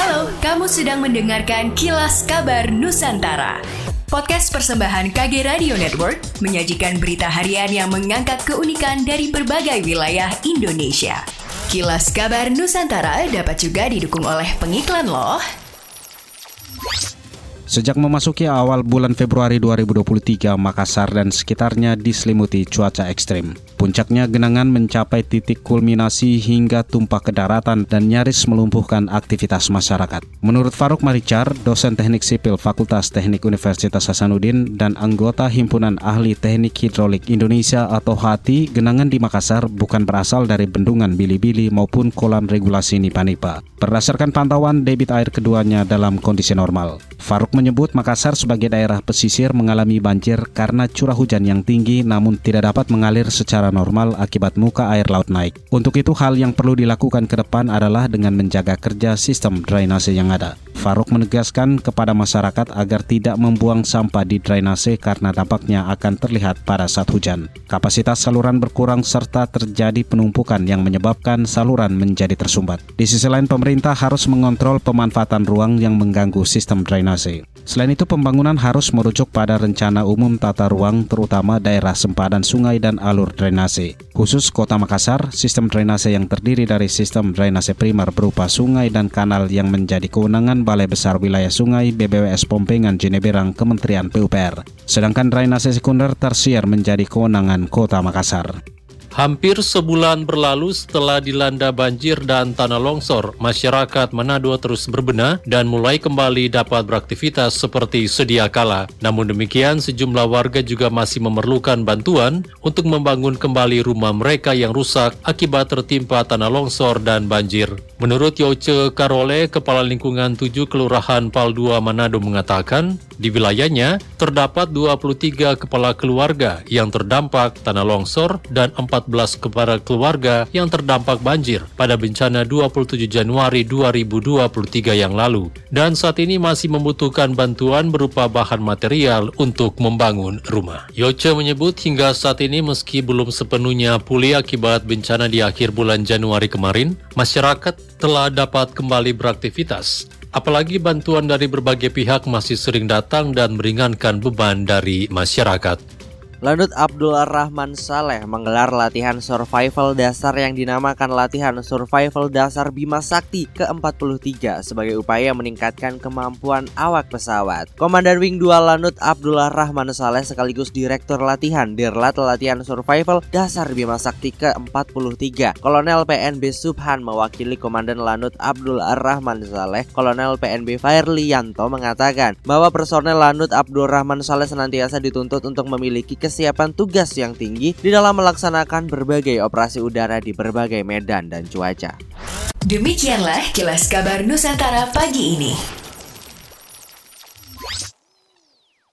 Halo, kamu sedang mendengarkan Kilas Kabar Nusantara. Podcast persembahan KG Radio Network menyajikan berita harian yang mengangkat keunikan dari berbagai wilayah Indonesia. Kilas Kabar Nusantara dapat juga didukung oleh pengiklan loh. Sejak memasuki awal bulan Februari 2023, Makassar dan sekitarnya diselimuti cuaca ekstrim. Puncaknya genangan mencapai titik kulminasi hingga tumpah ke daratan dan nyaris melumpuhkan aktivitas masyarakat. Menurut Faruk Maricar, dosen teknik sipil Fakultas Teknik Universitas Hasanuddin dan anggota Himpunan Ahli Teknik Hidrolik Indonesia atau HATI, genangan di Makassar bukan berasal dari bendungan Bili-Bili maupun kolam regulasi Nipa-Nipa. Berdasarkan pantauan debit air keduanya dalam kondisi normal. Faruk menyebut Makassar sebagai daerah pesisir mengalami banjir karena curah hujan yang tinggi namun tidak dapat mengalir secara normal akibat muka air laut naik. Untuk itu hal yang perlu dilakukan ke depan adalah dengan menjaga kerja sistem drainase yang ada. Faruk menegaskan kepada masyarakat agar tidak membuang sampah di drainase karena dampaknya akan terlihat pada saat hujan. Kapasitas saluran berkurang serta terjadi penumpukan yang menyebabkan saluran menjadi tersumbat. Di sisi lain pemerintah harus mengontrol pemanfaatan ruang yang mengganggu sistem drainase. Selain itu pembangunan harus merujuk pada rencana umum tata ruang terutama daerah sempadan sungai dan alur drainase. Khusus Kota Makassar, sistem drainase yang terdiri dari sistem drainase primer berupa sungai dan kanal yang menjadi kewenangan Balai Besar Wilayah Sungai BBWS Pompengan Jeneberang Kementerian PUPR. Sedangkan drainase sekunder tersier menjadi kewenangan Kota Makassar. Hampir sebulan berlalu setelah dilanda banjir dan tanah longsor, masyarakat Manado terus berbenah dan mulai kembali dapat beraktivitas seperti sedia kala. Namun demikian, sejumlah warga juga masih memerlukan bantuan untuk membangun kembali rumah mereka yang rusak akibat tertimpa tanah longsor dan banjir. Menurut Yoce Karole, Kepala Lingkungan 7 Kelurahan Pal 2 Manado mengatakan, di wilayahnya terdapat 23 kepala keluarga yang terdampak tanah longsor dan 4 14 kepada keluarga yang terdampak banjir pada bencana 27 Januari 2023 yang lalu dan saat ini masih membutuhkan bantuan berupa bahan material untuk membangun rumah. Yoce menyebut hingga saat ini meski belum sepenuhnya pulih akibat bencana di akhir bulan Januari kemarin, masyarakat telah dapat kembali beraktivitas apalagi bantuan dari berbagai pihak masih sering datang dan meringankan beban dari masyarakat. Lanut Abdul Rahman Saleh menggelar latihan survival dasar yang dinamakan latihan survival dasar Bima Sakti ke-43 sebagai upaya meningkatkan kemampuan awak pesawat. Komandan Wing 2 Lanut Abdullah Rahman Saleh sekaligus Direktur Latihan Dirlat Latihan Survival Dasar Bima Sakti ke-43. Kolonel PNB Subhan mewakili Komandan Lanut Abdul Rahman Saleh, Kolonel PNB Fairlianto mengatakan bahwa personel Lanut Abdul Rahman Saleh senantiasa dituntut untuk memiliki kesiapan tugas yang tinggi di dalam melaksanakan berbagai operasi udara di berbagai medan dan cuaca. Demikianlah kilas kabar Nusantara pagi ini.